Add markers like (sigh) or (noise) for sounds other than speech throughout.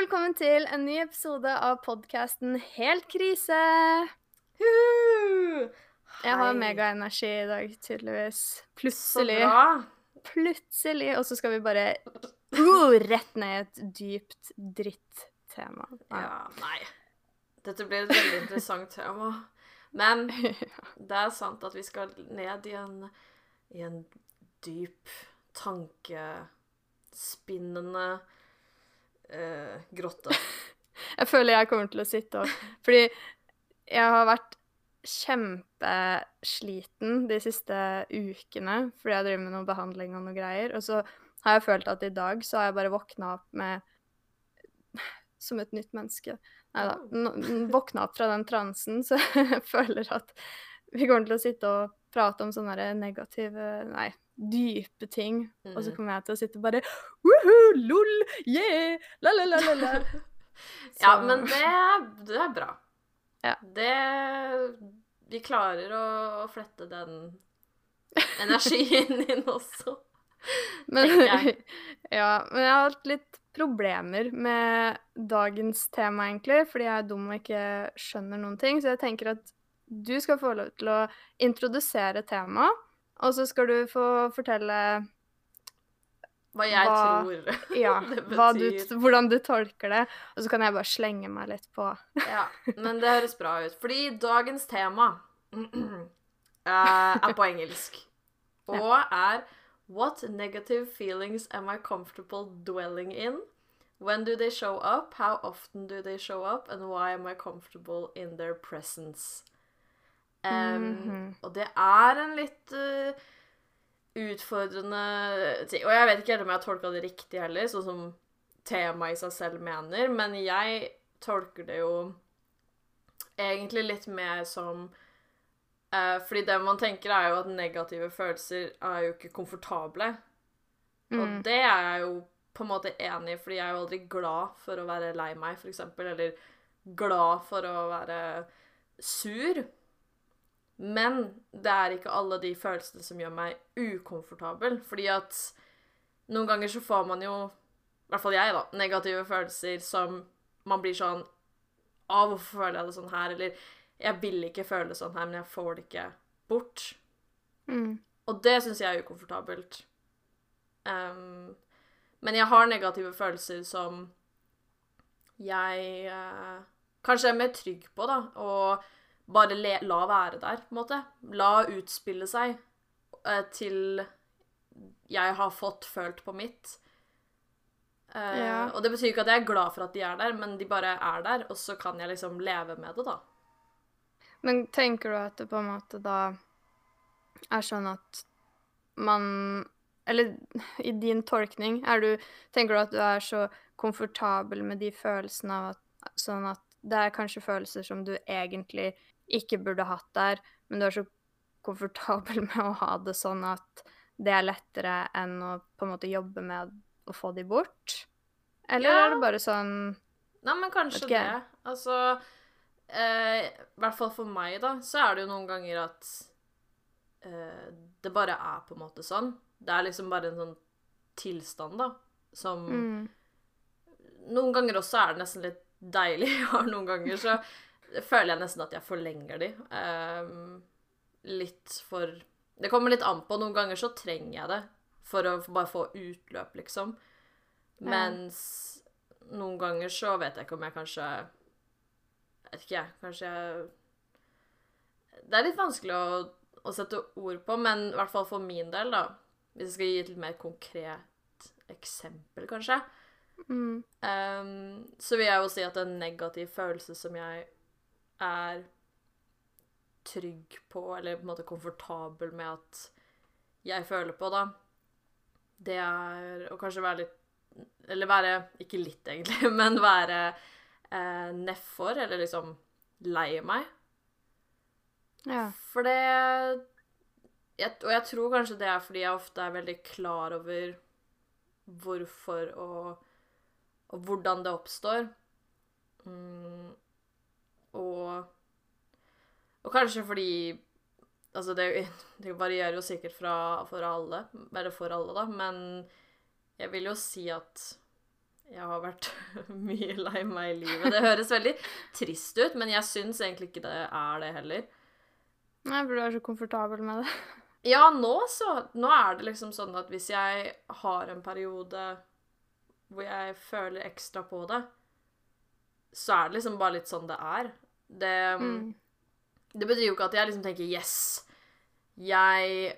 velkommen til en ny episode av podkasten Helt krise. Jeg har megaenergi i dag, tydeligvis. Så Plutselig. bra. Plutselig. Og så skal vi bare uh, rett ned i et dypt dritt-tema. Nei. Ja, nei. Dette blir et veldig interessant tema. Men (laughs) det er sant at vi skal ned i en, i en dyp, tankespinnende eh, grotta. (laughs) Jeg føler jeg kommer til å sitte og Fordi jeg har vært kjempesliten de siste ukene fordi jeg driver med noe behandling og noe greier. Og så har jeg følt at i dag så har jeg bare våkna opp med (sighs) Som et nytt menneske. Nei da. Våkna opp fra den transen, så (laughs) jeg føler at vi kommer til å sitte og prate om sånne negative Nei, dype ting. Og så Mhm. kommer jeg til å sitte bare Woohoo, lol, yeah, la, la, la, la, la. (laughs) Ja, men det det er bra. Ja. Det Vi klarer å, å flette den energien (laughs) inn også. Men, (laughs) ja, men jeg har hatt litt problemer med dagens tema, egentlig, fordi jeg er dum og ikke skjønner noen ting. Så jeg tenker at du skal få lov til å introdusere temaet, og så skal du få fortelle Hva jeg Hva- tror (laughs) ja, det hva du, hvordan du tolker det, og så kan jeg bare slenge meg litt på. Ja, men det høres bra ut. Fordi dagens tema (clears throat) eh, er på engelsk. (laughs) Og er What negative feelings am I comfortable dwelling in? When do they show up? How often do they show up? And why am I comfortable in their presence? Em, -hmm. Og det er en litt uh, utfordrende ting. Og jeg vet ikke helt om jeg har tolka det riktig heller, sånn som temaet i seg selv mener, men jeg tolker det jo egentlig litt mer som uh, Fordi det man tenker, er jo at negative følelser er jo ikke komfortable. Og Mm. det er jeg jo på en måte enig i, fordi jeg er jo aldri glad for å være lei meg, eksempel, eller glad for å være sur. Men det er ikke alle de følelsene som gjør meg ukomfortabel, fordi at noen ganger så får man jo, i hvert fall jeg da, negative følelser som man blir sånn, Av, hvorfor føler jeg det sånn her, eller jeg vil ikke føle det sånn her, men jeg får det ikke bort. Mm. Og det syns jeg er ukomfortabelt. Um, men jeg har negative følelser som jeg uh, kanskje er mer trygg på, da. Og bare le, la være der, på en måte. La utspille seg eh, til jeg har fått følt på mitt. Eh, Ja. Og det betyr ikke at jeg er glad for at de er der, men de bare er der, og så kan jeg liksom leve med det, da. Men tenker du at det på en måte da er sånn at man Eller (laughs) i din tolkning, er du Tenker du at du er så komfortabel med de følelsene av at Sånn at det er kanskje følelser som du egentlig ikke burde hatt der, men du er så komfortabel (laughs) med å ha det sånn at det er lettere enn å på en måte jobbe med å få de bort? Eller Ja. er det bare sånn Nei, men kanskje okay. det. Altså eh, I hvert fall for meg, da, så er det jo noen ganger at eh, det bare er på en måte sånn. Det er liksom bare en sånn tilstand, da, som mm, Noen ganger også er det nesten litt deilig, (laughs) og noen ganger så føler jeg nesten at jeg forlenger de. Um, litt for Det kommer litt an på. Noen ganger så trenger jeg det for å bare få utløp, liksom. Mens noen ganger så vet jeg ikke om jeg kanskje Jeg vet ikke, jeg. Kanskje jeg Det er litt vanskelig å, å sette ord på, men i hvert fall for min del, da Hvis jeg skal gi et litt mer konkret eksempel, kanskje, mm, Um, så vil jeg jo si at en negativ følelse som jeg er trygg på, eller på en måte komfortabel med at jeg føler på, da, det er å kanskje være litt Eller være Ikke litt, egentlig, (laughs) men være eh, nedfor, eller liksom lei meg. ja. For det jeg, Og jeg tror kanskje det er fordi jeg ofte er veldig klar over hvorfor og, og hvordan det oppstår. Mm, og, og kanskje fordi Altså, det, (laughs) det varierer jo sikkert fra, for alle, bare for alle, da, men jeg vil jo si at jeg har vært (laughs) mye lei meg i livet. Det høres (laughs) veldig trist ut, men jeg syns egentlig ikke det er det heller. Nei, for du er så komfortabel med det. Ja, nå så Nå er det liksom sånn at hvis jeg har en periode hvor jeg føler ekstra på det, så er det liksom bare litt sånn det er. Det, Mm. det betyr jo ikke at jeg liksom tenker 'yes, jeg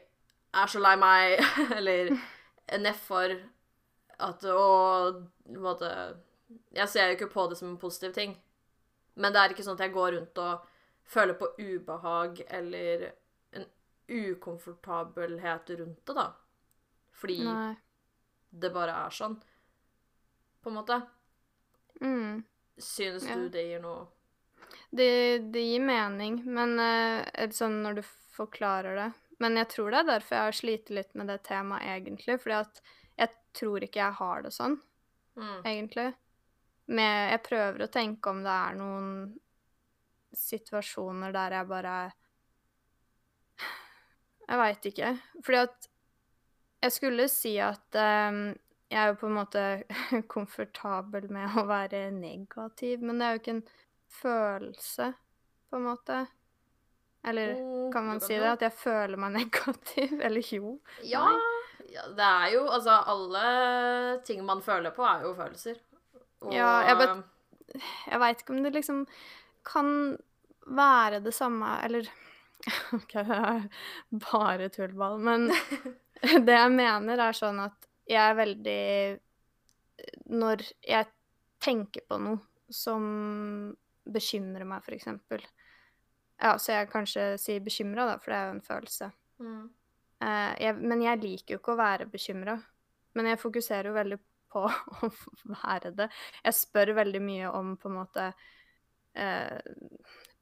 er så lei meg', (laughs) eller nedfor at å på en måte Jeg ser jo ikke på det som en positiv ting. Men det er ikke sånn at jeg går rundt og føler på ubehag eller en ukomfortabelhet rundt det, da. Fordi Nei. det bare er sånn, på en måte. Mm. Syns Ja. du det gir noe Det, det gir mening, men er sånn når du forklarer det Men jeg tror det er derfor jeg har slitt litt med det temaet, egentlig. Fordi at jeg tror ikke jeg har det sånn, mm. egentlig. Men jeg prøver å tenke om det er noen situasjoner der jeg bare Jeg veit ikke. Fordi at jeg skulle si at um, jeg er jo på en måte (laughs) komfortabel med å være negativ, men det er jo ikke en følelse, på en måte. Eller Mm, kan man si det? At jeg føler meg (laughs) negativ? Eller jo. Ja, ja, det er jo Altså, alle ting man føler på, er jo følelser. Og Ja, jeg bare- Jeg veit ikke om det liksom kan være det samme Eller (laughs) OK, det er bare tullball, men (laughs) det jeg mener, er sånn at jeg er veldig Når jeg tenker på noe som bekymrer meg, eksempel Ja, så jeg kanskje sier bekymra, da, for det er jo en følelse. mm. Eh, jeg, men jeg liker jo ikke å være bekymra. Men jeg fokuserer jo veldig på (laughs) å være det. Jeg spør veldig mye om på en måte eh,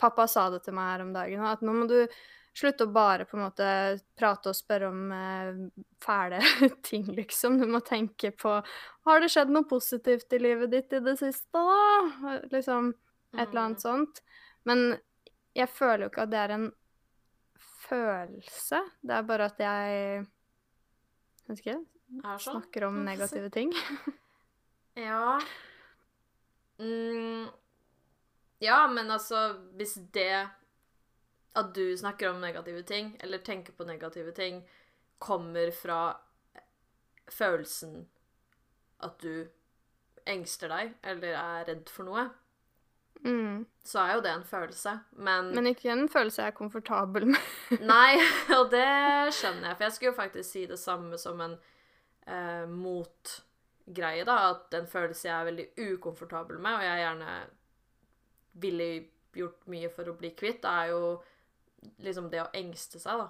Pappa sa det til meg her om dagen, at nå må du slutte å bare på en måte prate og spørre om eh, fæle (laughs) ting, liksom. Du må tenke på Har det skjedd noe positivt i livet ditt i det siste, da? Liksom et eller annet sånt. Men jeg føler jo ikke at det er en følelse. Det er bare at jeg ikke, sånn. snakker om negative ting. (laughs) Ja mm. Ja, men altså, hvis det At du snakker om negative ting, eller tenker på negative ting, kommer fra følelsen at du engster deg, eller er redd for noe, Mm. så er jo det en følelse. Men, Men ikke en følelse jeg er komfortabel med. (laughs) Nei, og det skjønner jeg. For jeg skulle jo faktisk si det samme som en eh, motgreie, da. At en følelse jeg er veldig ukomfortabel med, og jeg gjerne ville gjort mye for å bli kvitt, er jo liksom det å engste seg, da.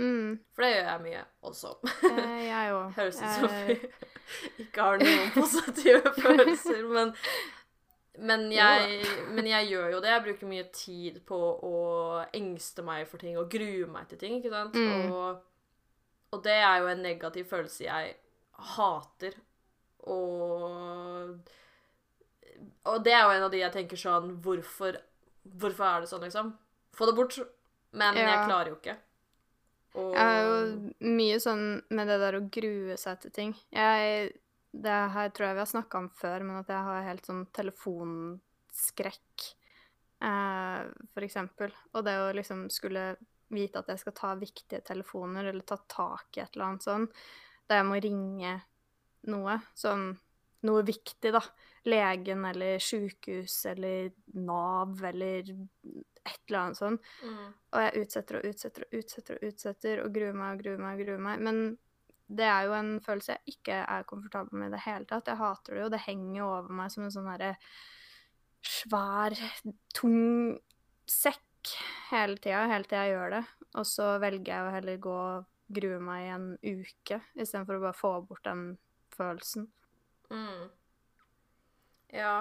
Mm. For det gjør jeg mye også. Eh, jeg (laughs) òg. Høres ut som vi ikke har noen (laughs) positive følelser, men men jeg, men jeg gjør jo det. Jeg bruker mye tid på å engste meg for ting og grue meg til ting. ikke sant? Mm. Og, og det er jo en negativ følelse jeg hater. Og Og det er jo en av de jeg tenker sånn Hvorfor, hvorfor er det sånn, liksom? Få det bort. Men jeg klarer jo ikke. Og Jeg er jo mye sånn med det der å grue seg til ting. Jeg Det her tror jeg vi har snakka om før, men at jeg har helt sånn telefonskrekk, eh, for eksempel. Og det å liksom skulle vite at jeg skal ta viktige telefoner, eller ta tak i et eller annet sånn, der jeg må ringe noe, sånn noe viktig, da. Legen eller sjukehus eller Nav eller et eller annet sånn. mm. Og jeg utsetter og utsetter og utsetter og utsetter og gruer meg og gruer meg og gruer meg. Men det er jo en følelse jeg ikke er komfortabel med i det hele tatt. Jeg hater det jo. Det henger over meg som en sånn herre svær, tung sekk hele tida, helt til jeg gjør det. Og så velger jeg å heller gå og grue meg i en uke istedenfor å bare få bort den følelsen. Mm. Ja.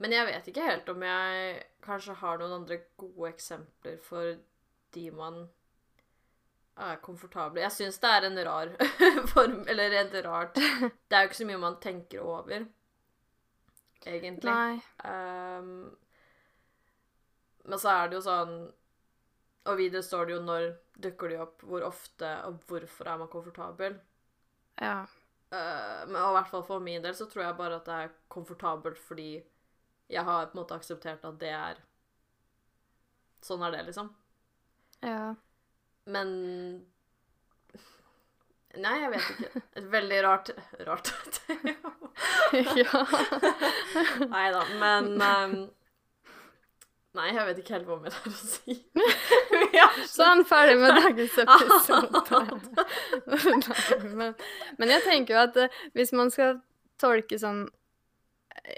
Men jeg vet ikke helt om jeg kanskje har noen andre gode eksempler for de man er komfortable Jeg syns det er en rar (laughs) form Eller et rart (laughs) Det er jo ikke så mye man tenker over, egentlig. Nei. Um, men så er det jo sånn Og videre står det jo når dukker de opp, hvor ofte og hvorfor er man komfortabel. Ja. Uh, men og i hvert fall for min del så tror jeg bare at det er komfortabelt fordi jeg har på en måte akseptert at det er Sånn er det, liksom. Ja. Men Nei, jeg vet ikke. Et veldig rart Rart. (laughs) ja. Nei da, men um, Nei, jeg vet ikke helt hva mer det er å si. (laughs) Sånn, ferdig med dagens episode. (laughs) Nei, men, men jeg tenker jo at uh, hvis man skal tolke sånn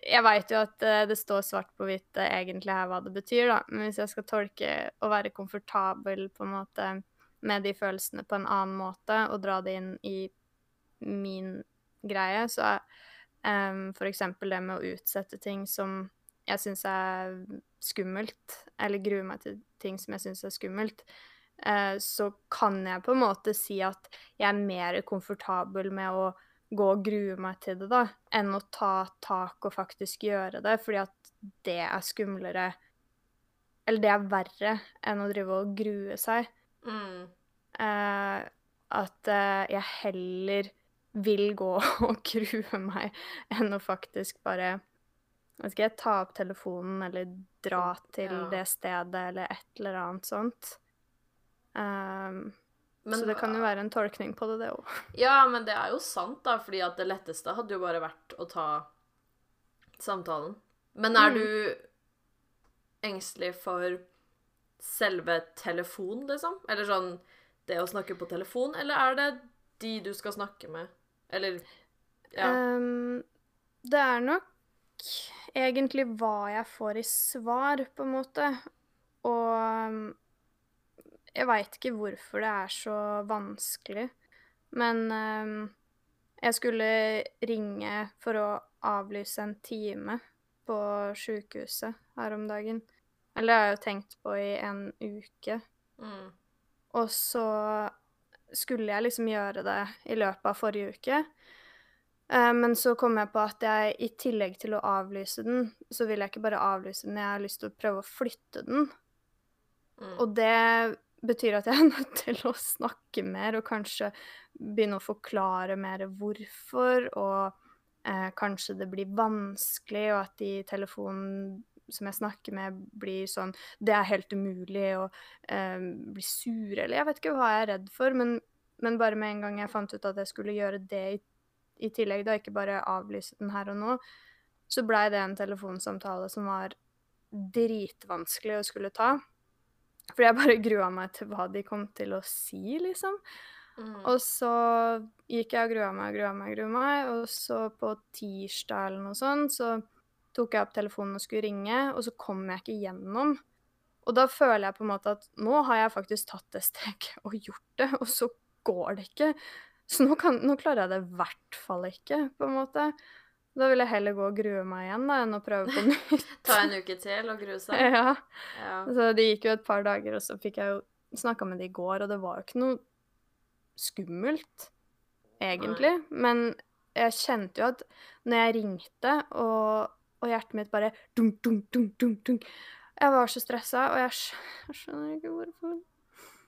Jeg veit jo at eh, det står svart på hvitt eh, egentlig her hva det betyr, da, men hvis jeg skal tolke å være komfortabel på en måte med de følelsene på en annen måte, og dra det inn i min greie, så um, for eksempel det med å utsette ting som jeg syns er skummelt, eller grue meg til ting som jeg syns er skummelt, uh, så kan jeg på en måte si at jeg er mer komfortabel med å gå og grue meg til det, da, enn å ta tak og faktisk gjøre det, fordi at det er skumlere Eller det er verre enn å drive og grue seg. Mm. Eh, at uh, jeg heller vil gå (laughs) og grue meg enn å faktisk bare skal jeg ta opp telefonen eller dra til Ja. det stedet eller et eller annet sånt. Um, Men, så det kan jo være en tolkning på det, det òg. Ja, men det er jo sant, da, fordi at det letteste hadde jo bare vært å ta samtalen. Men er Mm. du engstelig for selve telefonen, liksom? Eller sånn det å snakke på telefon, eller er det de du skal snakke med? Eller Ja. Um, det er nok egentlig hva jeg får i svar, på en måte. Og um, jeg veit ikke hvorfor det er så vanskelig. Men um, jeg skulle ringe for å avlyse en time på sjukehuset her om dagen. Eller det har jeg jo tenkt på i en uke. Mm. Og så skulle jeg liksom gjøre det i løpet av forrige uke. Eh, Men så kom jeg på at jeg i tillegg til å avlyse den, så vil jeg ikke bare avlyse den, jeg har lyst til å prøve å flytte den. Mm. Og det betyr at jeg er (laughs) nødt til å snakke mer og kanskje begynne å forklare mer hvorfor, og eh, kanskje det blir vanskelig, og at de telefonen som jeg snakker med, blir sånn Det er helt umulig, og eh, blir sure, eller jeg vet ikke hva jeg er redd for, men, men bare med en gang jeg fant ut at jeg skulle gjøre det i, i tillegg, da ikke bare avlyse den her og nå, så blei det en telefonsamtale som var dritvanskelig å skulle ta. Fordi jeg bare (laughs) grua meg til hva de kom til å si, liksom. Mm. Og så gikk jeg og grua meg og grua meg, grua meg, og så på tirsdag eller noe sånt, så tok jeg opp telefonen og skulle ringe, og så kom jeg ikke gjennom. Og da føler jeg på en måte at nå har jeg faktisk tatt det steget og gjort det, og så går det ikke. Så nå, kan, nå klarer jeg det i hvert fall ikke, på en måte. Da vil jeg heller gå og grue meg igjen da, enn å prøve på nytt. (laughs) Ta en uke til og grue seg. ja. Ja. Så det gikk jo et par dager, og så fikk jeg jo snakka med det i går, og det var jo ikke noe skummelt, egentlig. Men jeg kjente jo at når jeg ringte, og, og hjertet mitt bare dunk, dunk, dunk, dunk, dunk Jeg var så stressa, og jeg, jeg skjønner ikke hvorfor.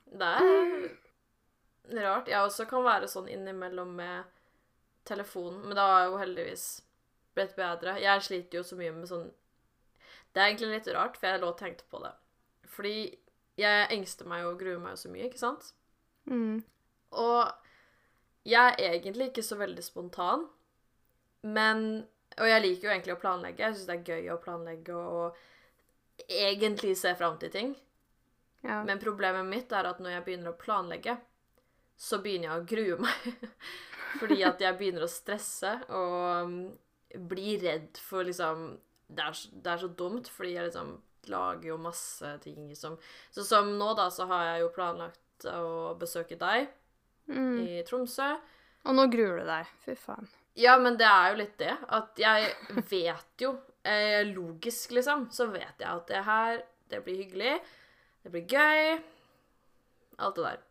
Det er rart. Jeg også kan være sånn innimellom med telefonen, men det har jo heldigvis blitt bedre. Jeg sliter jo så mye med sånn Det er egentlig litt rart, for jeg lå og tenkte på det. Fordi jeg engster meg og gruer meg jo så mye, ikke sant? Mm. Og jeg er egentlig ikke så veldig spontan, men Og jeg liker jo egentlig å planlegge. Jeg syns det er gøy å planlegge og egentlig se fram til ting. Ja. Men problemet mitt er at når jeg begynner å planlegge, så begynner jeg å grue meg. (laughs) Fordi at jeg begynner å stresse og um, bli redd for liksom det er, så- det er så dumt, fordi jeg liksom lager jo masse ting som Så som nå, da, så har jeg jo planlagt å besøke deg Mm. i Tromsø. Og nå gruer du deg. Fy faen. Ja, men det er jo litt det. At jeg vet jo eh, Logisk, liksom, så vet jeg at det her, det blir hyggelig. Det blir gøy. Alt det der.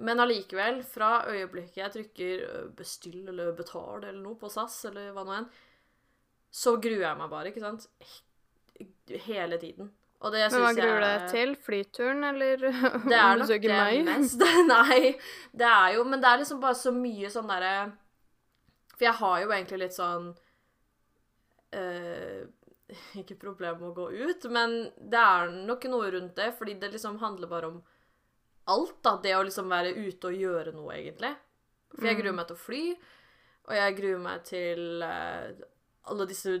Men allikevel, fra øyeblikket jeg trykker bestill eller betal eller noe på SAS, eller hva nå enn, så gruer jeg meg bare, ikke sant? Hele tiden. Og det Men hva gruer du deg til? Flyturen, eller (laughs) det er nok det meg? mest. (laughs) Nei, det er jo Men det er liksom bare så mye sånn derre For jeg har jo egentlig litt sånn eh, (laughs) Ikke problem med å gå ut, men det er nok noe rundt det, fordi det liksom handler bare om alt, da. Det å liksom være ute og gjøre noe, egentlig. For jeg gruer meg til å fly, og jeg gruer meg til eh, alle disse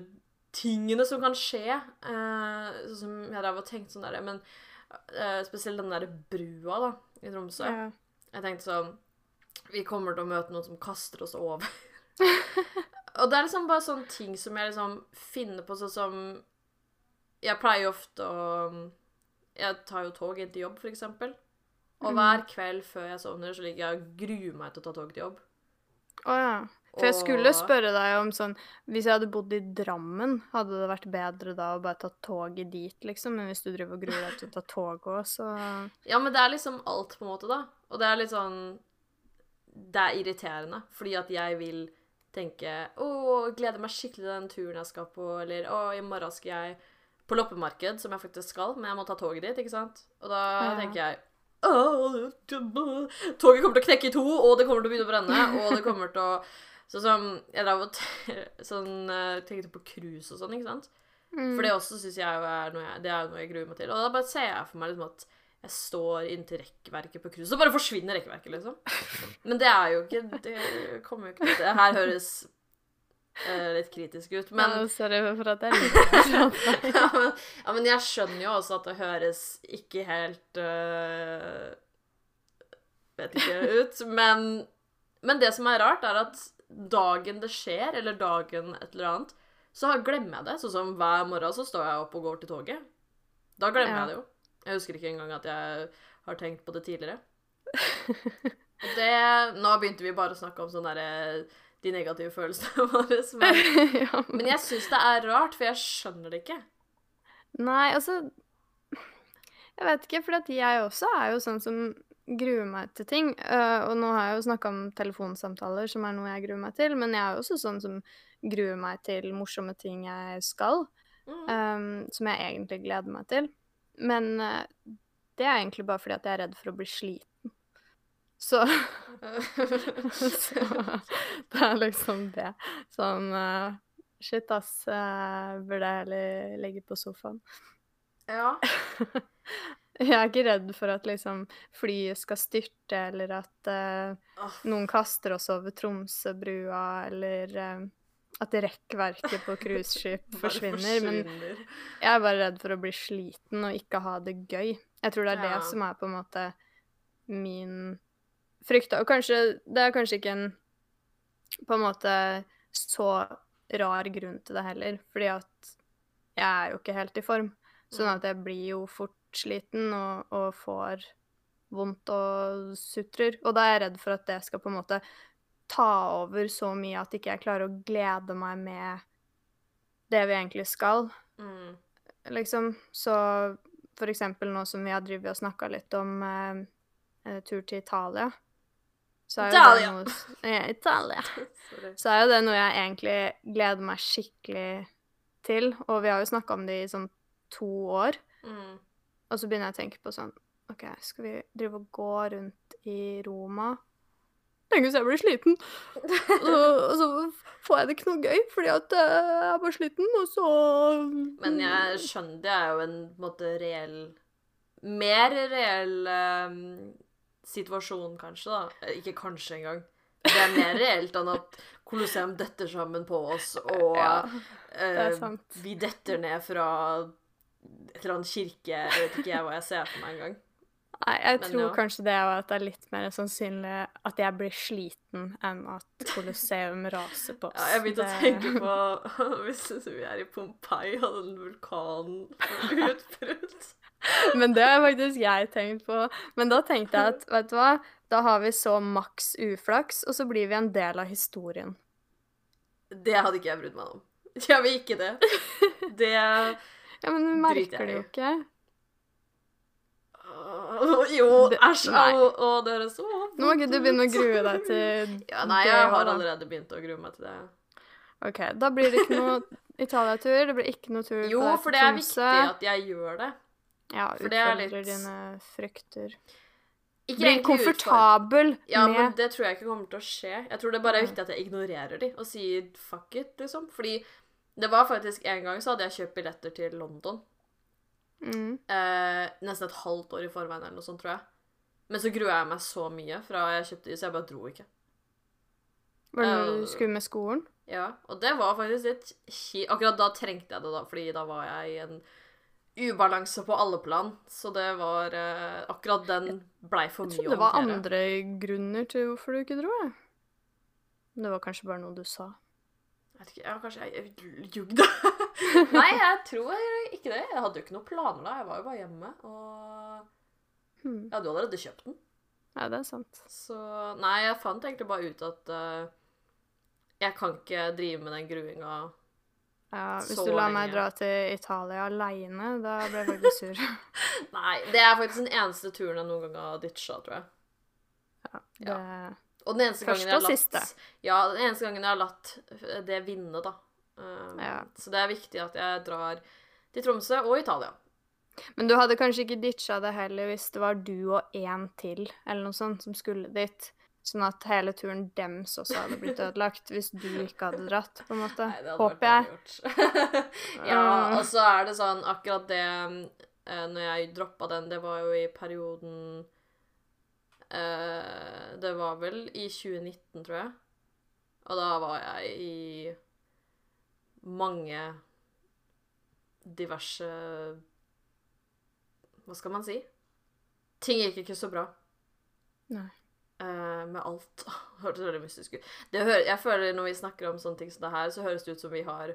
tingene som kan skje. Eh, sånn som jeg drev og tenkte sånn der, men eh, spesielt den der brua, da, i Tromsø. Ja. Jeg tenkte sånn Vi kommer til å møte noen som kaster oss over. Og det er liksom bare sånne ting som jeg liksom finner på, sånn som Jeg pleier jo ofte å Jeg tar jo tog inn til jobb, for eksempel. Og hver kveld før jeg sovner, så ligger jeg og gruer meg til å ta tog til jobb. Å ja. For jeg skulle spørre deg om sånn Hvis jeg hadde bodd i Drammen, hadde det vært bedre da å bare ta toget dit, liksom? Men hvis du driver og gruer deg til å ta tog òg, så (laughs) Ja, men det er liksom alt, på en måte, da. Og det er litt sånn Det er irriterende, fordi at jeg vil tenke Å, gleder meg skikkelig til den turen jeg skal på, eller Å, i morgen skal jeg på loppemarked, som jeg faktisk skal, men jeg må ta toget dit, ikke sant? Og da Ja. tenker jeg å, Toget kommer til å knekke i to, og det kommer til å begynne å brenne, og det kommer til å (laughs) Sånn som Jeg drev og sånn, eh, tenkte på cruise og sånn, ikke sant? Mm. For det også syns jeg er noe jeg, det er noe jeg gruer meg til. Og da bare ser jeg for meg liksom at jeg står inntil rekkverket på cruiset, så bare forsvinner rekkverket, liksom. Men det er jo ikke Det kommer jo ikke til Det her høres eh, litt kritisk ut, men ja, Sorry for at jeg (laughs) ja, men, ja, men jeg skjønner jo også at det høres ikke helt uh, Vet ikke ut. Men, men det som er rart, er at dagen det skjer, eller dagen et eller annet, så glemmer jeg det. Sånn som hver morgen så står jeg opp og går til toget. Da glemmer Ja. jeg det jo. Jeg husker ikke engang at jeg har tenkt på det tidligere. (laughs) Og det Nå begynte vi bare å snakke om sånn derre de negative følelsene (laughs) våre. Men, (laughs) ja, men, men jeg syns det er rart, for jeg skjønner det ikke. Nei, altså Jeg vet ikke, for at jeg også er jo sånn som gruer meg til ting. Uh, og nå har jeg jo snakka om telefonsamtaler, som er noe jeg gruer meg til, men jeg er jo også sånn som gruer meg til morsomme ting jeg skal, Mm. Um, som jeg egentlig gleder meg til. Men øh, det er egentlig bare fordi at jeg er redd for å bli sliten. Så Så (laughs) (laughs) det er liksom det. som øh, Shit, ass. øh, burde jeg heller legge på sofaen? ja. (laughs) Jeg er ikke redd for at liksom flyet skal styrte, eller at uh, noen kaster oss over Tromsøbrua, eller øh, at rekkverket på cruiseskip (laughs) forsvinner. Men jeg er bare redd for å bli sliten og ikke ha det gøy. Jeg tror det er Ja. det som er på en måte min frykt. Og kanskje Det er kanskje ikke en på en måte så rar grunn til det heller, fordi at jeg er jo ikke helt i form. Sånn Mm. at jeg blir jo fort sliten og, og får vondt og sutrer. Og da er jeg redd for at det skal på en måte ta over så mye at ikke jeg klarer å glede meg med det vi egentlig skal Mm. liksom. Så for eksempel nå som vi har drevet og snakka litt om eh, eh, tur til Italia, så er Italia! noe (laughs) ja, Italia. (laughs) Så er jo det noe jeg egentlig gleder meg skikkelig til, og vi har jo snakka om det i sånn to år, Mm. og så begynner jeg å tenke på sånn OK, skal vi drive og gå rundt i Roma? Hvis jeg blir sliten, og så, får jeg det ikke noe gøy fordi at jeg er bare sliten, og så Men jeg skjønner det er jo en måte reell Mer reell um, situasjon, kanskje, da. Eh, Ikke kanskje engang. Det er mer reelt enn at Colosseum detter sammen på oss, og Ja, er vi detter ned fra et eller annet kirke Jeg vet ikke jeg hva jeg ser for meg engang. Nei, jeg Men tror ja. kanskje det er at det er litt mer sannsynlig at jeg blir sliten enn at Colosseum raser på (laughs) oss. Ja, jeg begynte å tenke på (laughs) hvis vi er i Pompeii og den vulkanen utbrudd. (laughs) Men det har faktisk jeg tenkt på. Men da tenkte jeg at, vet du hva, da har vi så maks uflaks, og så blir vi en del av historien. Det hadde ikke jeg brydd meg om. Jeg vil ikke det. Det Ja, men vi merker det jo ikke. (laughs) Jo, æsj. nei. Å, høres så Nå må ikke du begynne å grue deg til (laughs) Ja, nei, jeg har allerede begynt å grue meg til det. OK, da blir det ikke noe Italia-tur. Det blir ikke noe tur Jo, på Jo, for det er viktig at jeg gjør det. Ja, er utfordrer litt- dine frykter. Ikke Blir komfortabel utfordre- Ja, men det tror jeg ikke kommer til å skje. Jeg tror det bare er viktig at jeg ignorerer de og sier fuck it, liksom. Fordi det var faktisk en gang så hadde jeg kjøpt billetter til London. Mm. Eh, nesten et halvt år i forveien eller noe sånt, tror jeg. Men så grua jeg meg så mye fra jeg kjøpte de, så jeg bare dro ikke. Var det når Øh. du skulle med skolen? Ja, og det var faktisk litt ki... Akkurat da trengte jeg det, da, fordi da var jeg i en ubalanse på alle plan. Så det var eh, Akkurat den blei for mye å håndtere. Jeg trodde det var andre grunner til hvorfor du ikke dro. Jeg. Det var kanskje bare noe du sa. Jeg vet ikke, ja, kanskje jeg jugde. (laughs) Nei, jeg tror ikke det. Jeg hadde jo ikke noen planer da. Jeg var jo bare hjemme. Og Hmm. jeg hadde jo allerede kjøpt den. Ja, det er sant. Så nei, jeg fant egentlig bare ut at uh, jeg kan ikke drive med den gruinga. Ja, hvis Så du lar meg dra til Italia aleine, da ble jeg faktisk sur. (laughs) (laughs) Nei, det er faktisk den eneste turen jeg noen gang har ditcha, tror jeg. Det, Og den eneste Første gangen jeg har og latt siste. Ja, den eneste gangen jeg har latt det vinne, da. Um, Ja. Så det er viktig at jeg drar til Tromsø og Italia. Men du hadde kanskje ikke ditcha det heller hvis det var du og én til, eller noe sånt, som skulle dit. Sånn at hele turen dems også hadde blitt (laughs) ødelagt, hvis du ikke hadde dratt, på en måte. Nei, det hadde Håper vært jeg. gjort. (laughs) ja, og så er det sånn akkurat det eh, Når jeg droppa den, det var jo i perioden eh, Det var vel i 2019, tror jeg. Og da var jeg i mange diverse Hva skal man si? Ting gikk ikke så bra. Nei. Uh, med alt. (laughs) Hørtes veldig mystisk ut. Jeg føler Når vi snakker om sånne ting som det her, så høres det ut som vi har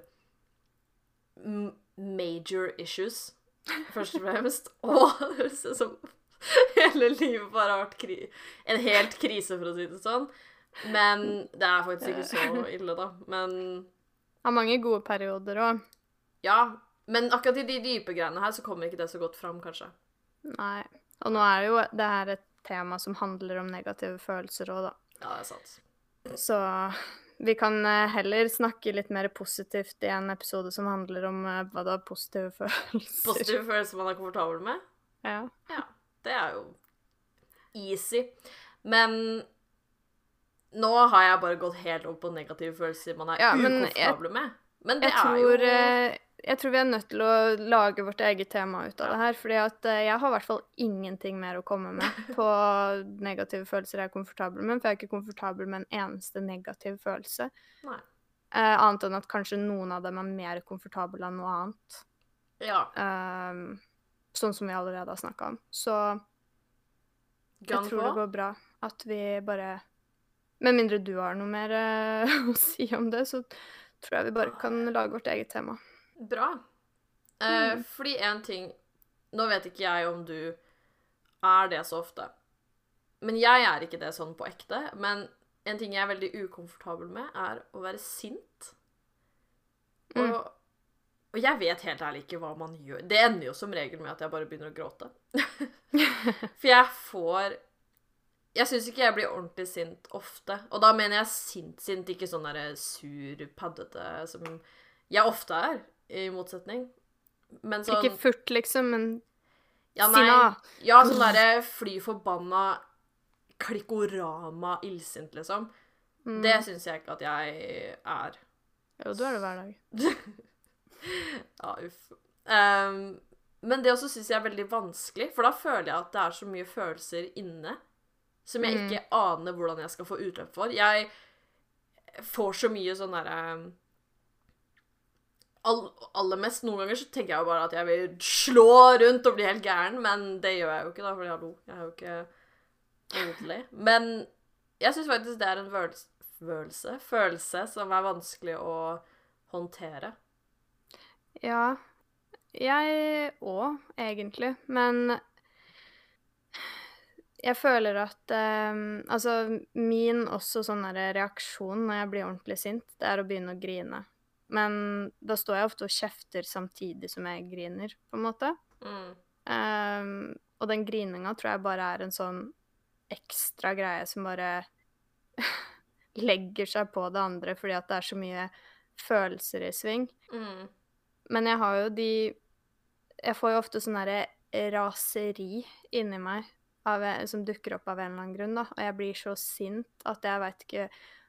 major issues, først og fremst. (laughs) Og det høres ut som (laughs) hele livet bare har vært en helt krise, for å si det sånn. Men det er faktisk ikke så ille, da. Men Har mange gode perioder òg. ja. Men akkurat i de dype greiene her så kommer ikke det så godt fram, kanskje. Nei. Og nå er jo det her et tema som handler om negative følelser òg, da. Ja, det er sant. Så vi kan eh, heller snakke litt mer positivt i en episode som handler om eh, hva da, positive følelser. Positive følelser man er komfortabel med. Ja. Ja, det er jo easy. Men nå har jeg bare gått helt opp på negative følelser man er Ja, ukomfortabel med. Men det Jeg tror, er jo eh, jeg tror vi er nødt til å lage vårt eget tema ut av Ja. det her. fordi at eh, jeg har i hvert fall ingenting mer å komme med (laughs) på negative følelser jeg er komfortabel med. For jeg er ikke komfortabel med en eneste negativ følelse. Nei. Eh, annet enn at kanskje noen av dem er mer komfortable enn noe annet. Ja. Ehm, sånn som vi allerede har snakka om. Så jeg Gun tror det går bra at vi bare Med mindre du har noe mer eh, (laughs) å si om det, så tror jeg vi bare kan lage vårt eget tema. Bra. Eh, Mm. Fordi en ting Nå vet ikke jeg om du er det så ofte. Men jeg er ikke det sånn på ekte. Men en ting jeg er veldig ukomfortabel med, er å være sint. Og, Mm. og jeg vet helt ærlig ikke hva man gjør. Det ender jo som regel med at jeg bare begynner å gråte. (laughs) (laughs) For jeg får Jeg syns ikke jeg blir ordentlig sint ofte. Og da mener jeg sint-sint, ikke sånn derre sur, paddete som jeg ofte er, i motsetning. Men sånn Ikke furt, liksom, men ja, nei, sinna. Ja, sånn derre fly forbanna klikkorama illsint, liksom. Mm. Det syns jeg ikke at jeg er. Jo, du er det hver dag. (laughs) Ja, uff. Um, men det også syns jeg er veldig vanskelig, for da føler jeg at det er så mye følelser inne som jeg Mm. ikke aner hvordan jeg skal få utløp for. Jeg får så mye sånn derre all, Aller mest noen ganger så tenker jeg jo bare at jeg vil slå rundt og bli helt gæren, men det gjør jeg jo ikke, da, fordi hallo, jeg er jo ikke ordentlig. Men jeg syns faktisk det er en følelse, følelse, følelse som er vanskelig å håndtere. Ja, jeg òg, egentlig. Men jeg føler at eh, Altså, min også sånn reaksjon når jeg blir ordentlig sint, det er å begynne å grine. Men da står jeg ofte og kjefter samtidig som jeg griner, på en måte. Mm. Ehm, og den grininga tror jeg bare er en sånn ekstra greie som bare (laughs) legger seg på det andre fordi at det er så mye følelser i sving. Mm. Men jeg har jo de Jeg får jo ofte sånn derre raseri inni meg av, som dukker opp av en eller annen grunn, da. Og jeg blir så sint at jeg veit ikke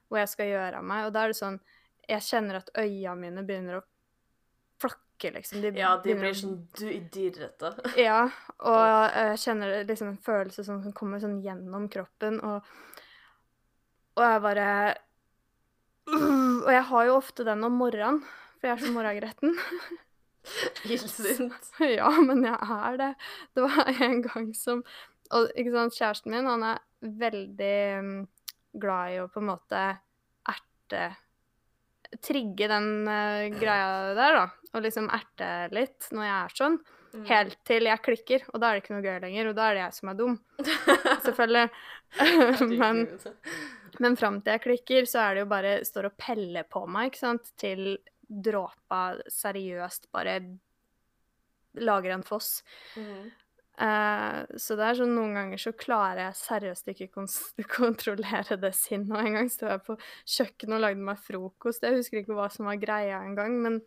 hva jeg skal gjøre av meg. Og da er det sånn Jeg kjenner at øya mine begynner å flakke, liksom. De Ja, de blir sånn du- dirrete. (laughs) Ja, og jeg kjenner liksom en følelse som kommer sånn gjennom kroppen, og, og jeg bare Og jeg har jo ofte den om morgenen, for jeg er så morgengretten. (laughs) Illsint. (laughs) Ja, men jeg er det. Det var en gang som Og ikke sant, kjæresten min, han er veldig mm, glad i å på en måte erte Trigge den uh, greia der, da. Og liksom erte litt når jeg er sånn. Mm. Helt til jeg klikker, og da er det ikke noe gøy lenger. Og da er det jeg som er dum. (laughs) Selvfølgelig. (laughs) men Herregud. men fram til jeg klikker, så er det jo bare står og peller på meg, ikke sant, til dråpa seriøst bare lager en foss. Mm. Eh, så det er sånn noen ganger så klarer jeg seriøst ikke (laughs) kontrollere det sinnet. Og en gang sto jeg på kjøkkenet og lagde meg frokost. Jeg husker ikke hva som var greia engang, men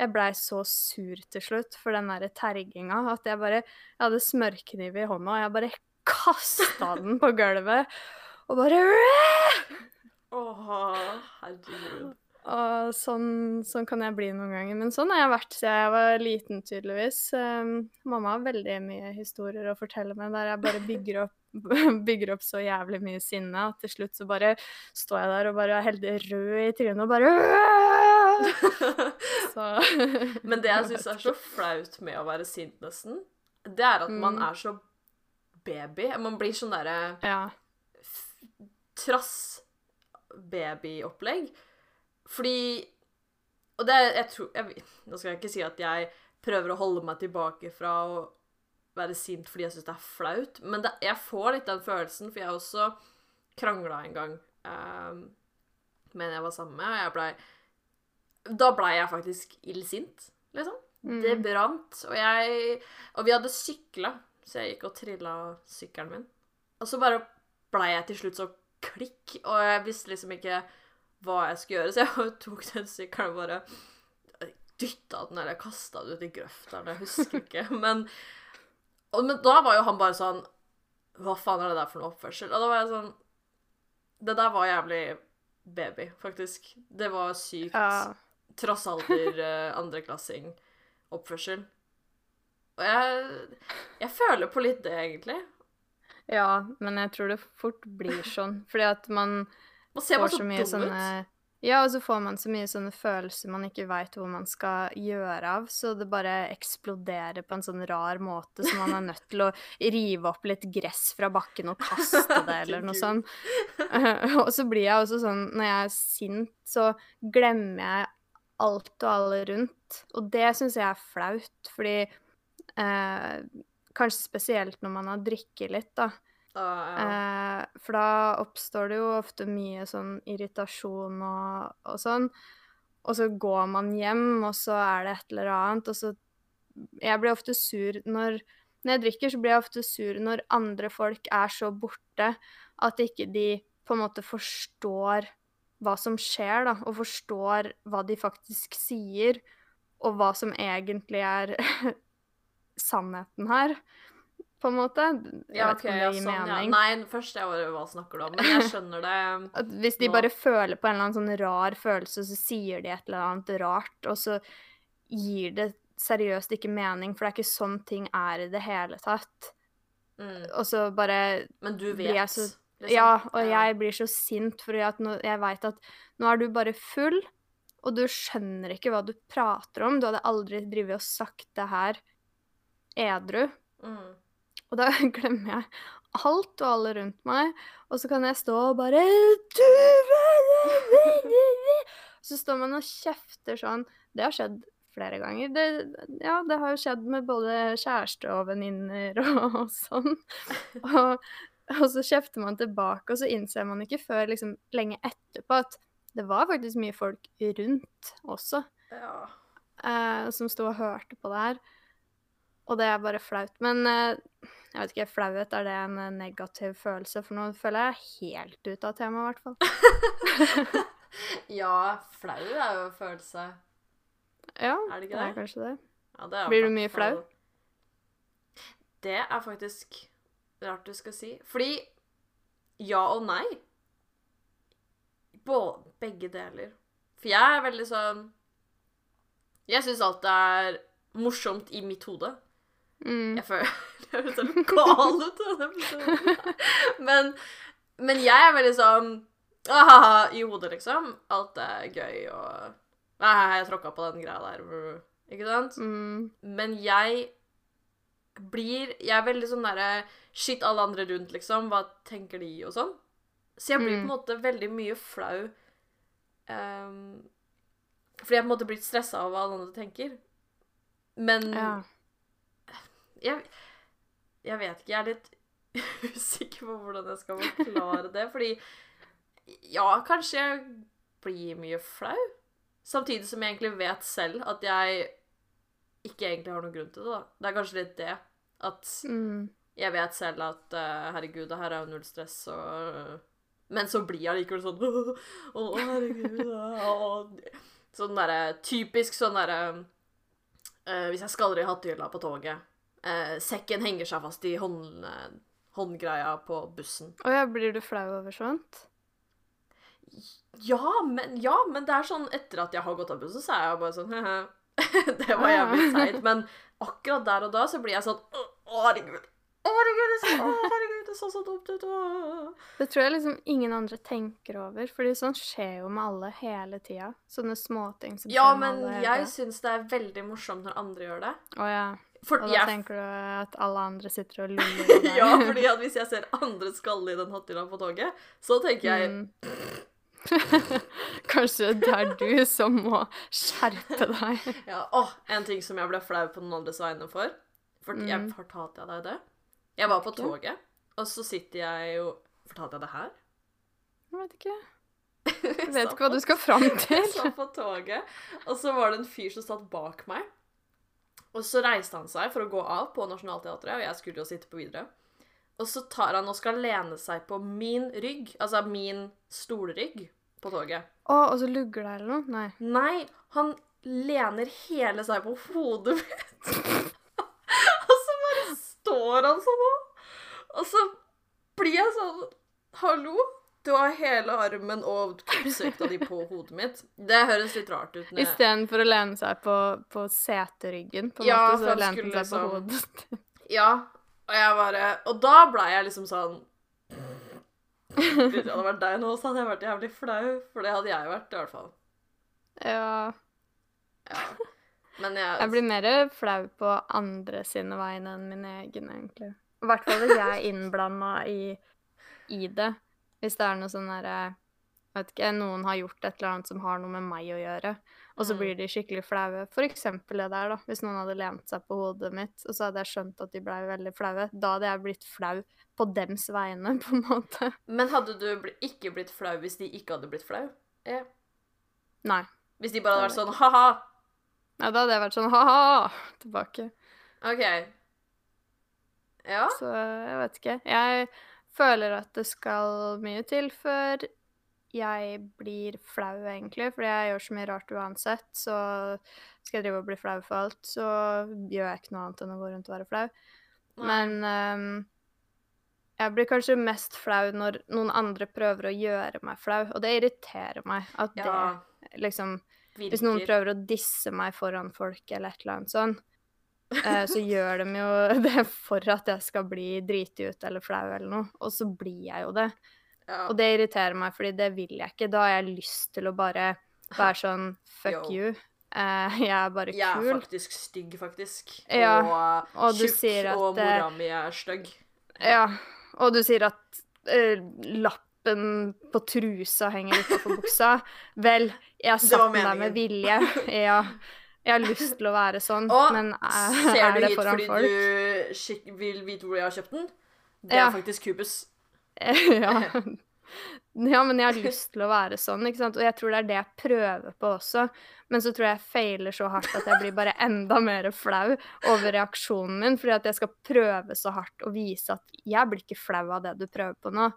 jeg blei så sur til slutt for den derre terginga at jeg bare Jeg hadde smørkniv i hånda, og jeg bare kasta den på gulvet og bare (laughs) Åh, herregud. Og sånn, sånn kan jeg bli noen ganger. Men sånn har jeg vært siden jeg var liten, tydeligvis. Um, mamma har veldig mye historier å fortelle meg der jeg bare bygger opp, (laughs) bygger opp så jævlig mye sinne at til slutt så bare står jeg der og bare er helt rød i trynet og bare (laughs) så (laughs) Men det jeg syns er så flaut med å være sint, nesten, det er at man Mm. er så baby. Man blir sånn derre Ja. trass-babyopplegg. Fordi Og det jeg tror jeg, Nå skal jeg ikke si at jeg prøver å holde meg tilbake fra å være sint fordi jeg syns det er flaut, men det, jeg får litt den følelsen, for jeg også krangla en gang um, med en jeg var sammen med, og jeg blei Da blei jeg faktisk illsint, liksom. Det Mm. brant, og jeg Og vi hadde sykla, så jeg gikk og trilla sykkelen min. Og så bare blei jeg til slutt så klikk, og jeg visste liksom ikke hva jeg skulle gjøre, så jeg (laughs) tok den sykkelen og bare dytta den, eller kasta den ut i grøfta, jeg husker ikke. (laughs) Men, og, men da var jo han bare sånn Hva faen er det der for noe oppførsel? Og da var jeg sånn Det der var jævlig baby, faktisk. Det var sykt ja. trossalder, uh, andreklassing, oppførsel. Og jeg, jeg føler på litt det, egentlig. ja, men jeg tror det fort blir sånn. Fordi at man Man ser bare så dum sånne ut. Ja, og så får man så mye sånne følelser man ikke veit hvor man skal gjøre av, så det bare eksploderer på en sånn rar måte, så man er nødt til å rive opp litt gress fra bakken og kaste det, (laughs) eller noe sånt. (laughs) og så blir jeg også sånn, når jeg er sint, så glemmer jeg alt og alle rundt, og det syns jeg er flaut, fordi eh, Kanskje spesielt når man har drikket litt, da. Ah, ja. Eh, for da oppstår det jo ofte mye sånn irritasjon og, og sånn. Og så går man hjem, og så er det et eller annet, og så Jeg blir ofte sur når Når jeg drikker, så blir jeg ofte sur når andre folk er så borte at ikke de på en måte forstår hva som skjer, da, og forstår hva de faktisk sier, og hva som egentlig er (laughs) sannheten her, på en måte. Jeg Ja, vet ikke om det gir sånn, ja. mening. Nei, først jeg bare hva snakker du om, men jeg skjønner det. (laughs) At hvis de Nå- bare føler på en eller annen sånn rar følelse, så sier de et eller annet rart, og så gir det seriøst ikke mening, for det er ikke sånn ting er i det hele tatt. Mm. Og så bare Men du Blir vet, jeg så- liksom. Ja, og jeg blir så sint fordi at nå, jeg veit at nå er du bare full, og du skjønner ikke hva du prater om. Du hadde aldri drevet og sagt det her edru. Mm. Og da (laughs) glemmer jeg alt og alle rundt meg, og så kan jeg stå og bare Så står man og kjefter sånn. Det har skjedd flere ganger. Det, ja, det har jo skjedd med både kjæreste og venninner og, (laughs) og sånn. Og, og så kjefter man tilbake, og så innser man ikke før liksom lenge etterpå at det var faktisk mye folk rundt også Ja. eh, som sto og hørte på det her. Og det er bare flaut. Men eh, jeg vet ikke, flauhet, er det en eh, negativ følelse? For nå føler jeg helt ut av temaet, i hvert fall. (laughs) ja, flau er jo en følelse. Ja, Er det ikke det er kanskje det. Ja, det er Blir du mye flau? Det er faktisk rart du skal si. Fordi ja og nei. Både, begge deler. For jeg er veldig sånn Jeg syns alt er morsomt i mitt hode. Mm. Jeg føler (laughs) det høres helt gal ut, denne episoden. Men, men jeg er veldig sånn ah, I hodet, liksom. Alt er gøy og ah, Jeg tråkka på den greia der. Ikke sant? Mm. Men jeg blir Jeg er veldig sånn derre Shit, alle andre rundt, liksom. Hva tenker de, og sånn? Så jeg blir på en Mm. måte veldig mye flau. um, fordi jeg på en måte blitt stressa av hva alle andre tenker. Men Ja. Jeg, jeg vet ikke. Jeg er litt (laughs) usikker på hvordan jeg skal forklare det. Fordi ja, kanskje jeg blir mye flau. Samtidig som jeg egentlig vet selv at jeg ikke egentlig har noen grunn til det. da. Det er kanskje litt det. At Mm. jeg vet selv at uh, herregud, det her er jo null stress, og Men så blir jeg likevel sånn (laughs) Å, herregud å. Sånn derre Typisk sånn derre uh, Hvis jeg skaller i hattehylla på toget, eh, sekken henger seg fast i hånd, eh, håndgreia på bussen. Å ja, blir du flau over sånt? Ja men, ja, men det er sånn etter at jeg har gått av bussen, så er jeg bare sånn (laughs) «Hehe, (laughs) Det var jævlig seigt. Men akkurat der og da så blir jeg sånn Å, herregud. Å, herregud, det så, å, herregud, det så så dumt ut. Det tror jeg liksom ingen andre tenker over, fordi sånn skjer jo med alle hele tida. Sånne småting som Ja, med men jeg syns det er veldig morsomt når andre gjør det. Å ja. For Og da jeg, tenker du at alle andre sitter og luller på deg? (laughs) ja, fordi hvis jeg ser andre skalle i den hattehylla på toget, så tenker jeg Mm. (laughs) Kanskje det er du som må skjerpe deg. (laughs) ja, Åh, en ting som jeg ble flau på noen andres vegne for. For jeg Mm. fortalte jeg deg det? Jeg var på toget, og så sitter jeg jo Fortalte jeg det her? Jeg vet ikke. Jeg vet ikke hva du skal fram Jeg til. satt på toget, og så var det en fyr som satt bak meg. Og så reiste han seg for å gå av på Nationaltheatret, og jeg skulle jo sitte på videre. Og så tar han og skal lene seg på min rygg, altså min stolrygg, på toget. Å, og så lugger det eller noe? Nei. Nei, han lener hele seg på hodet mitt. (laughs) og så bare står han sånn. Og så blir jeg sånn Hallo? Du har hele armen og kroppsvekta di på hodet mitt. Det høres litt rart ut. når Istedenfor å lene seg på, på seteryggen, på en Ja, måte, så lente han seg på liksom- hodet. Ja, og jeg bare Og da blei jeg liksom sånn Hvis det hadde vært deg nå, så hadde jeg vært jævlig flau. For det hadde jeg vært, i hvert fall. Ja. Ja. Men jeg, Jeg blir mer flau på andre sine vegne enn min egen, egentlig. I hvert fall hvis jeg er innblanda i, i det. Hvis det er noe sånn derre Vet ikke, noen har gjort et eller annet som har noe med meg å gjøre, og så Mm. blir de skikkelig flaue. For eksempel det der, da. Hvis noen hadde lent seg på hodet mitt, og så hadde jeg skjønt at de blei veldig flaue. Da hadde jeg blitt flau på dems vegne, (laughs) på en måte. Men hadde du ikke blitt flau hvis de ikke hadde blitt flau? Ja. Nei. Hvis de bare hadde vært sånn ha-ha. Ja, da hadde jeg vært sånn ha-ha tilbake. OK. Ja. Så jeg vet ikke. Jeg føler at det skal mye til før jeg blir flau, egentlig. Fordi jeg gjør så mye rart uansett. Så skal jeg drive og bli flau for alt, så gjør jeg ikke noe annet enn å gå rundt og være flau. Nei. Men um, jeg blir kanskje mest flau når noen andre prøver å gjøre meg flau. Og det irriterer meg at Ja, det liksom. Hvis noen prøver å disse meg foran folk eller et eller annet sånn, eh, så gjør de jo (laughs) det for at jeg skal bli driti ut eller flau eller noe. Og så blir jeg jo det. ja. Og det irriterer meg, fordi det vil jeg ikke. Da har jeg lyst til å bare være sånn fuck Yo. you. Eh, (laughs) jeg er bare kul. Jeg er faktisk stygg, faktisk. Ja, Og, og tjukk, og eh, mora mi er stygg. Ja. Og du sier at eh, lappen på trusa henger utafor buksa. Vel, jeg satt der med vilje. (laughs) Ja. Jeg har lyst til å være sånn, Og men er, Ser er du det hit foran fordi folk? du skikk- vil vite hvor jeg har kjøpt den? Det Ja. er faktisk Cubus. (laughs) ja. ja, men jeg har lyst til å være sånn, ikke sant? Og jeg tror det er det jeg prøver på også. Men så tror jeg jeg feiler så hardt at jeg blir bare enda mer flau over reaksjonen min, fordi at jeg skal prøve så hardt å vise at jeg blir ikke flau av det du prøver på nå.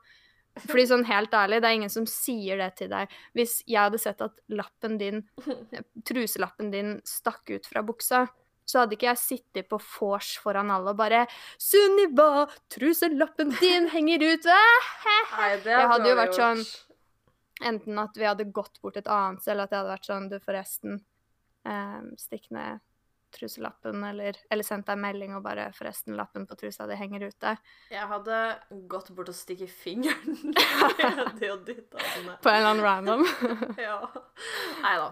Fordi sånn helt ærlig, det er ingen som sier det til deg. Hvis jeg hadde sett at lappen din, (laughs) truselappen din stakk ut fra buksa, så hadde ikke jeg sittet på vors foran alle og bare 'Sunniva, truselappen din henger ut!' Nei, det Jeg hadde jo vært sånn. Enten at vi hadde gått bort et annet sted, eller at jeg hadde vært sånn Du, forresten, um, stikk ned truselappen, eller, eller sendt deg melding og bare 'Forresten, lappen på trusa di henger ute'. Jeg hadde gått bort og stikket fingeren (laughs) nedi og dytta. På en eller annen random. (laughs) Ja. Nei da.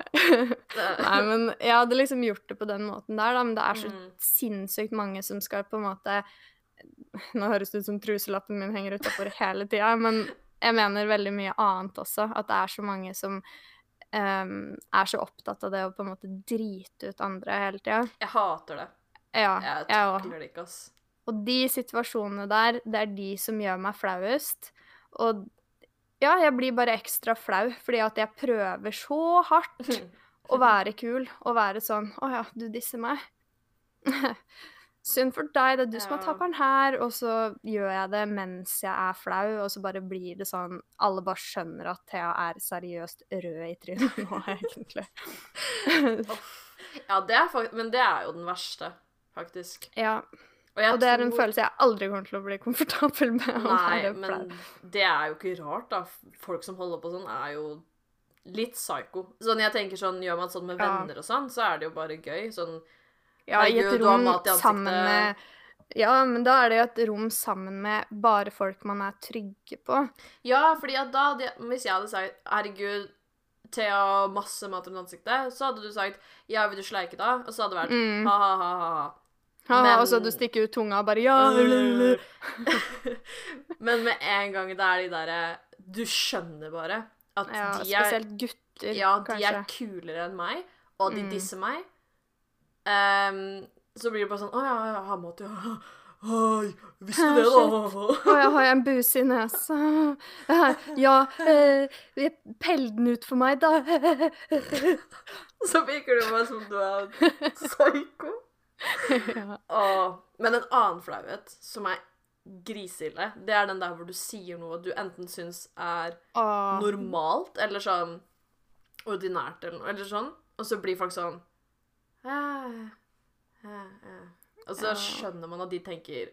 Nei, men jeg hadde liksom gjort det på den måten der, da. Men det er så Mm. sinnssykt mange som skal på en måte Nå høres det ut som truselappen min henger utafor hele tida, men jeg mener veldig mye annet også. At det er så mange som ehm, er så opptatt av det å på en måte drite ut andre hele tida. Jeg hater det. Ja, jeg takler det ikke, ass. Og de situasjonene der, det er de som gjør meg flauest. Og ja, jeg blir bare ekstra flau, fordi at jeg prøver så hardt (laughs) å være kul og være sånn Å ja, du disser meg. (laughs) Synd for deg, det er du som er Ja. taperen her. Og så gjør jeg det mens jeg er flau, og så bare blir det sånn Alle bare skjønner at Thea er seriøst rød i trynet nå, (laughs) egentlig. Ja, det er faktisk, men det er jo den verste, faktisk. ja. Og, Og det er en tror- følelse jeg aldri kommer til å bli komfortabel med. Nei, men det er jo ikke rart, da. Folk som holder på sånn, er jo litt psycho. Sånn, jeg tenker sånn, Gjør man sånn med Ja. venner og sånn, så er det jo bare gøy. Sånn Ja, i et rom sammen med Ja, men da er det jo et rom sammen med bare folk man er trygge på. Ja, fordi at da Hvis jeg hadde sagt 'herregud, Thea masse mat rundt ansiktet', så hadde du sagt 'ja, vil du sleike da?' Og så hadde det vært Mm. ha-ha-ha. Ha, Men- Og så hadde du stikker ut tunga og bare ja. (laughs) Men med en gang det er de derre Du skjønner bare at ja de er Spesielt gutter, Ja, de er kulere enn meg, og de Mm. disser meg. Ehm, så blir det bare sånn Å ja, ja, har mat, ja. (laughs) Oi, visste du det, da? Å, jeg har en buse i nesa? (laughs) Ja, eh, pell den ut for meg, da. (laughs) Så virker du bare som du er psyko. ja. Åh, Men en annen flauhet som er griseille, det er den der hvor du sier noe du enten syns er Åh. normalt, eller sånn ordinært, eller noe, eller sånn, og så blir folk sånn. Og så skjønner man at de tenker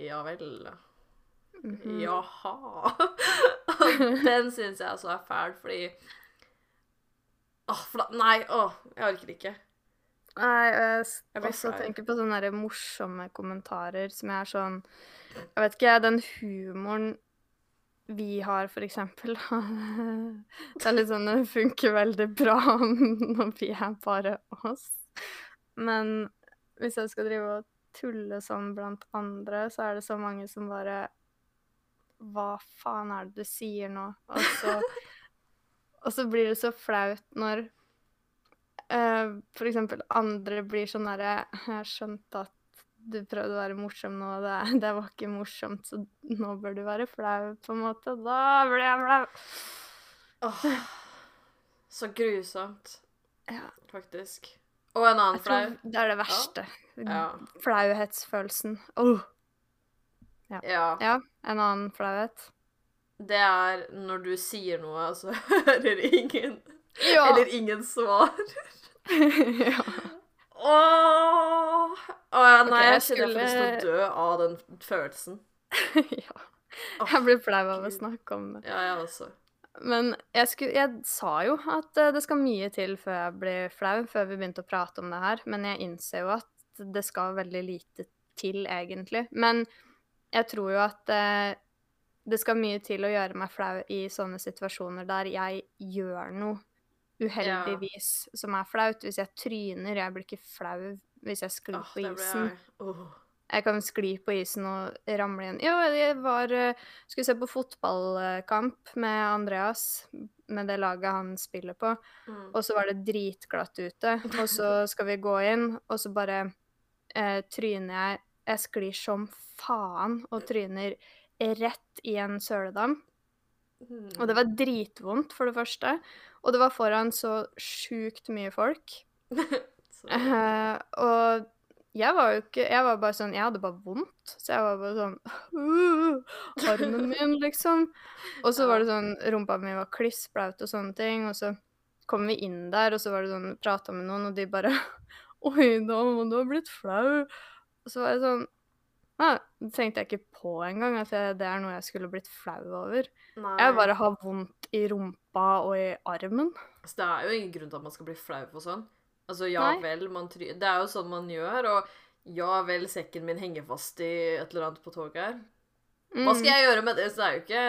Ja vel. Mhm. Jaha. Og (laughs) den syns jeg altså er fæl, fordi Åh, for da Nei, åh, jeg orker ikke. Nei, jeg Jeg også tenker på sånne morsomme kommentarer som jeg er sånn Jeg vet ikke, den humoren vi har, for eksempel. (laughs) Det er litt sånn Det funker veldig bra (laughs) når vi er bare oss. Men hvis jeg skal drive og tulle sånn blant andre, så er det så mange som bare Hva faen er det du sier nå? Og så, (laughs) og så blir det så flaut når uh, for eksempel andre blir sånn derre Jeg skjønte at du prøvde å være morsom nå, og det, (laughs) det var ikke morsomt, så nå bør du være flau, på en måte. Da blir jeg flau. Åh, så grusomt, Ja, faktisk. Og en annen flau. det er det verste. Ja. Flauhetsfølelsen. Åh, ja. ja, en annen flauhet. Det er når du sier noe, og så (laughs) hører ingen Ja. Eller ingen svar. (laughs) ja. Åh! Åh nei, okay, jeg jeg kjenner jeg får lyst til å skulle- dø av den følelsen. (laughs) ja. Jeg blir flau av å snakke om det. Ja, jeg også. Men jeg, skulle, jeg sa jo at eh, det skal mye til før jeg blir flau, før vi begynte å prate om det her. Men jeg innser jo at det skal veldig lite til, egentlig. Men jeg tror jo at eh, det skal mye til å gjøre meg flau i sånne situasjoner der jeg gjør noe uheldigvis som er flaut. Hvis jeg tryner, jeg blir ikke flau hvis jeg sklir oh, på isen. Jeg kan skli på isen og ramle igjen. Jo, jeg var eh, Skulle se på fotballkamp med Andreas, med det laget han spiller på. Mm. Og så var det dritglatt ute, og så (laughs) skal vi gå inn, og så bare eh, tryner jeg Jeg sklir som faen og tryner rett i en søledam. Mm. Og det var dritvondt, for det første. Og det var foran så sjukt mye folk. (laughs) Eh, og jeg var jo ikke Jeg var bare sånn Jeg hadde bare vondt. Så jeg var bare sånn «Uh, Armen (laughs) min, liksom. Og så var det sånn Rumpa mi var klissblaut og sånne ting. Og så kom vi inn der, og så var det sånn Prata med noen, og de bare (laughs) Oi, da må du ha blitt flau. Og så var jeg sånn Nei, det tenkte jeg ikke på engang, at jeg, det er noe jeg skulle blitt flau over. Nei. Jeg bare har vondt i rumpa og i armen. Så det er jo ingen grunn til at man skal bli flau for sånn. Altså, ja Nei. vel, man try... Det er jo sånn man gjør, og ja vel, sekken min henger fast i et eller annet på toget her. Mm. Hva skal jeg gjøre med det? Så det er jo ikke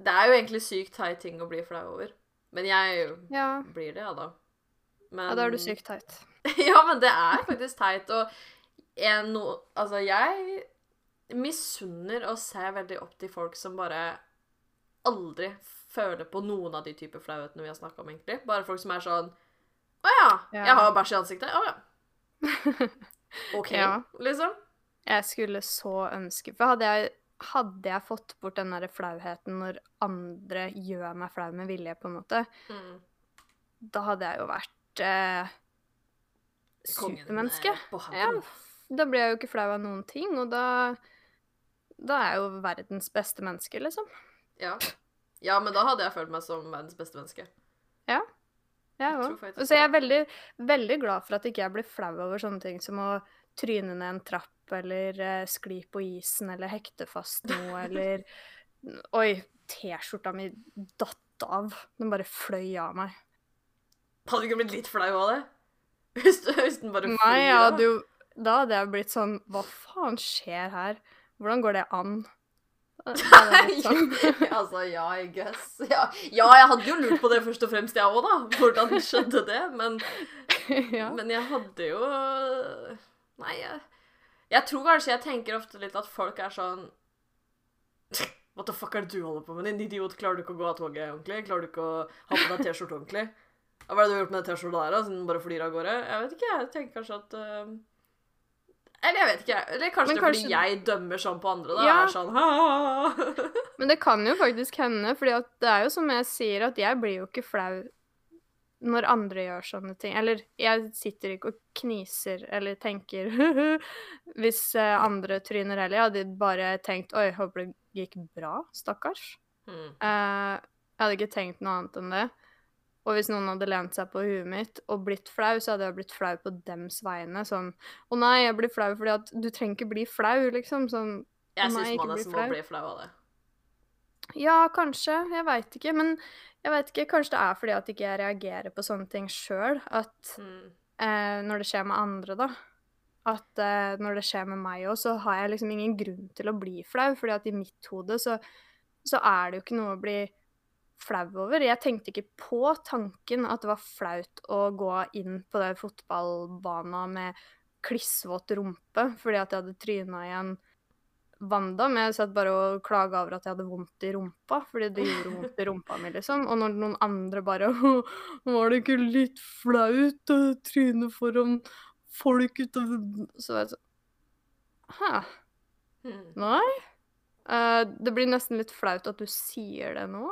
Det er jo egentlig sykt teit ting å bli flau over. Men jeg Ja. blir det, ja da. Men, ja, da er du sykt teit. (laughs) ja, men det er faktisk teit. Og jeg, no, altså, jeg misunner og ser veldig opp til folk som bare aldri føler på noen av de typer flauhetene vi har snakka om, egentlig. Bare folk som er sånn Å ja, Ja. jeg har bæsj i ansiktet. Å ja. (laughs) OK, Ja. liksom. Jeg skulle så ønske For hadde jeg, hadde jeg fått bort den der flauheten når andre gjør meg flau med vilje, på en måte, Mm. da hadde jeg jo vært eh, Kongen, supermenneske. eh, på Ja. Da blir jeg jo ikke flau av noen ting, og da Da er jeg jo verdens beste menneske, liksom. Ja. ja, men da hadde jeg følt meg som verdens beste menneske. Ja. Jeg òg. Og så jeg er veldig, veldig glad for at ikke jeg blir flau over sånne ting som å tryne ned en trapp, eller eh, skli på isen, eller hekte fast noe, (laughs) eller Oi, T-skjorta mi datt av. Den bare fløy av meg. Hadde du ikke blitt litt flau av det? Hvis, den bare Nei, flyr jeg av? hadde jo Da hadde jeg blitt sånn Hva faen skjer her? Hvordan går det an? (laughs) Sånn. altså, ja, I guess. Ja, ja, jeg hadde jo lurt på det først og fremst, jeg òg, da. Hvordan skjedde det? Men, (laughs) ja. men jeg hadde jo Nei, jeg, jeg tror kanskje jeg tenker ofte litt at folk er sånn What the fuck er det du holder på med, din idiot? Klarer du ikke å gå av toget ordentlig? Klarer du ikke å ha på deg T-skjorte ordentlig? Hva er det du har gjort med den T-skjorta der, da? Den bare flyr av gårde? Jeg vet ikke, jeg tenker kanskje at øh, Eller jeg vet ikke. Eller kanskje det er fordi jeg dømmer sånn på andre, da. Ja. Er sånn «Ha!» (laughs) Men det kan jo faktisk hende, fordi det er jo som jeg sier, at jeg blir jo ikke flau når andre gjør sånne ting. Eller jeg sitter ikke og kniser eller tenker (laughs) hvis eh, andre tryner heller. Jeg hadde bare tenkt oi, håper det gikk bra, stakkars. Mm. Uh, jeg hadde ikke tenkt noe annet enn det. Og hvis noen hadde lent seg på huet mitt og blitt flau, så hadde jeg blitt flau på dems vegne. Sånn Å nei, jeg blir flau fordi at Du trenger ikke bli flau, liksom. Sånn Jeg syns man nesten må bli flau av det. Ja, kanskje. Jeg veit ikke. Men jeg vet ikke. Kanskje det er fordi at ikke jeg reagerer på sånne ting sjøl. At mm. eh, når det skjer med andre, da At eh, når det skjer med meg òg, så har jeg liksom ingen grunn til å bli flau. fordi at i mitt hode så, så er det jo ikke noe å bli flau over. Jeg tenkte ikke på tanken at det var flaut å gå inn på den fotballbana med klissvåt rumpe fordi at jeg hadde tryna i en Wanda, men jeg satt bare og klaga over at jeg hadde vondt i rumpa, fordi det gjorde vondt i rumpa mi, liksom. Og når noen andre bare (laughs) Var det ikke litt flaut å tryne foran folk utover Så var jeg sånn Hæ? Hmm. Nei? Uh, det blir nesten litt flaut at du sier det nå.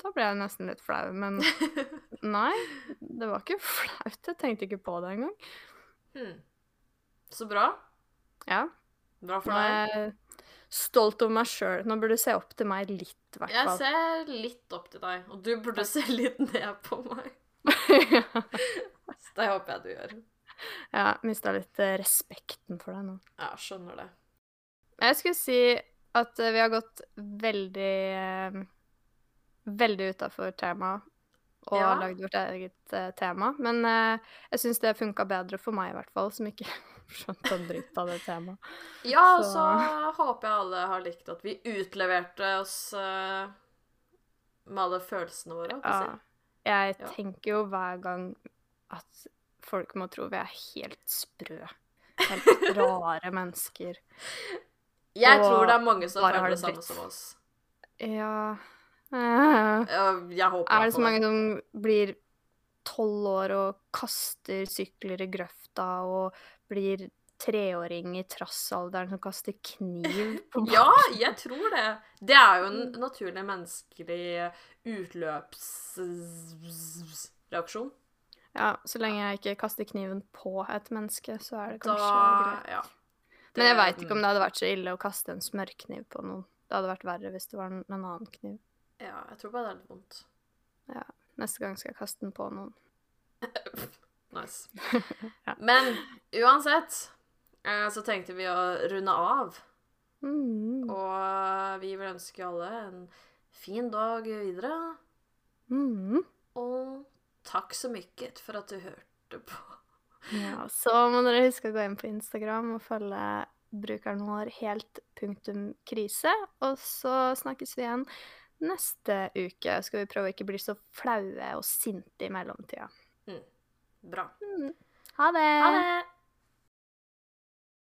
Da ble jeg nesten litt flau, men (laughs) nei, det var ikke flaut. Jeg tenkte ikke på det engang. Hmm. Så bra. Ja. Bra for er deg. jeg stolt over meg sjøl. Nå burde du se opp til meg litt, i hvert Jeg ser litt opp til deg, og du burde se litt ned på meg. Så (laughs) det håper jeg du gjør. ja, mista litt eh, respekten for deg nå. Ja, skjønner det. Jeg skulle si at eh, vi har gått veldig eh, Veldig utafor temaet og Ja. lagd vårt eget uh, tema. Men uh, jeg syns det funka bedre for meg, i hvert fall, som ikke (laughs) skjønte en dritt av det temaet. Ja, Så- så håper jeg alle har likt at vi utleverte oss uh, med alle følelsene våre. Ja. Jeg Ja. tenker jo hver gang at folk må tro vi er helt sprø. Helt (laughs) rare mennesker. Jeg Og tror det er mange som føler det samme som oss. Ja, (laughs) Jeg håper Er det så mange som blir tolv år og kaster sykler i grøfta og blir treåring i trassalderen som kaster kniv (laughs) på Ja, jeg tror det. Det er jo en naturlig menneskelig utløpsreaksjon. Ja, så lenge jeg ikke kaster kniven på et menneske, så er det Da kanskje greit. Ja. Men jeg Det- veit ikke om det hadde vært så ille å kaste en smørkniv på noen. Det hadde vært verre hvis det var en, en annen kniv. Ja, jeg tror bare det er litt vondt. Ja. Neste gang skal jeg kaste den på noen. (laughs) Nice. (laughs) Ja. Men uansett eh, så tenkte vi å runde av. Mm. Og vi vil ønske alle en fin dag videre. Mm. Og takk så mye for at du hørte på. Ja, så må dere huske å gå inn på Instagram og følge brukeren vår helt punktum krise. Og så snakkes vi igjen neste uke. Skal vi prøve å ikke bli så flaue og sinte i mellomtida. Bra. Ha det! Ha det!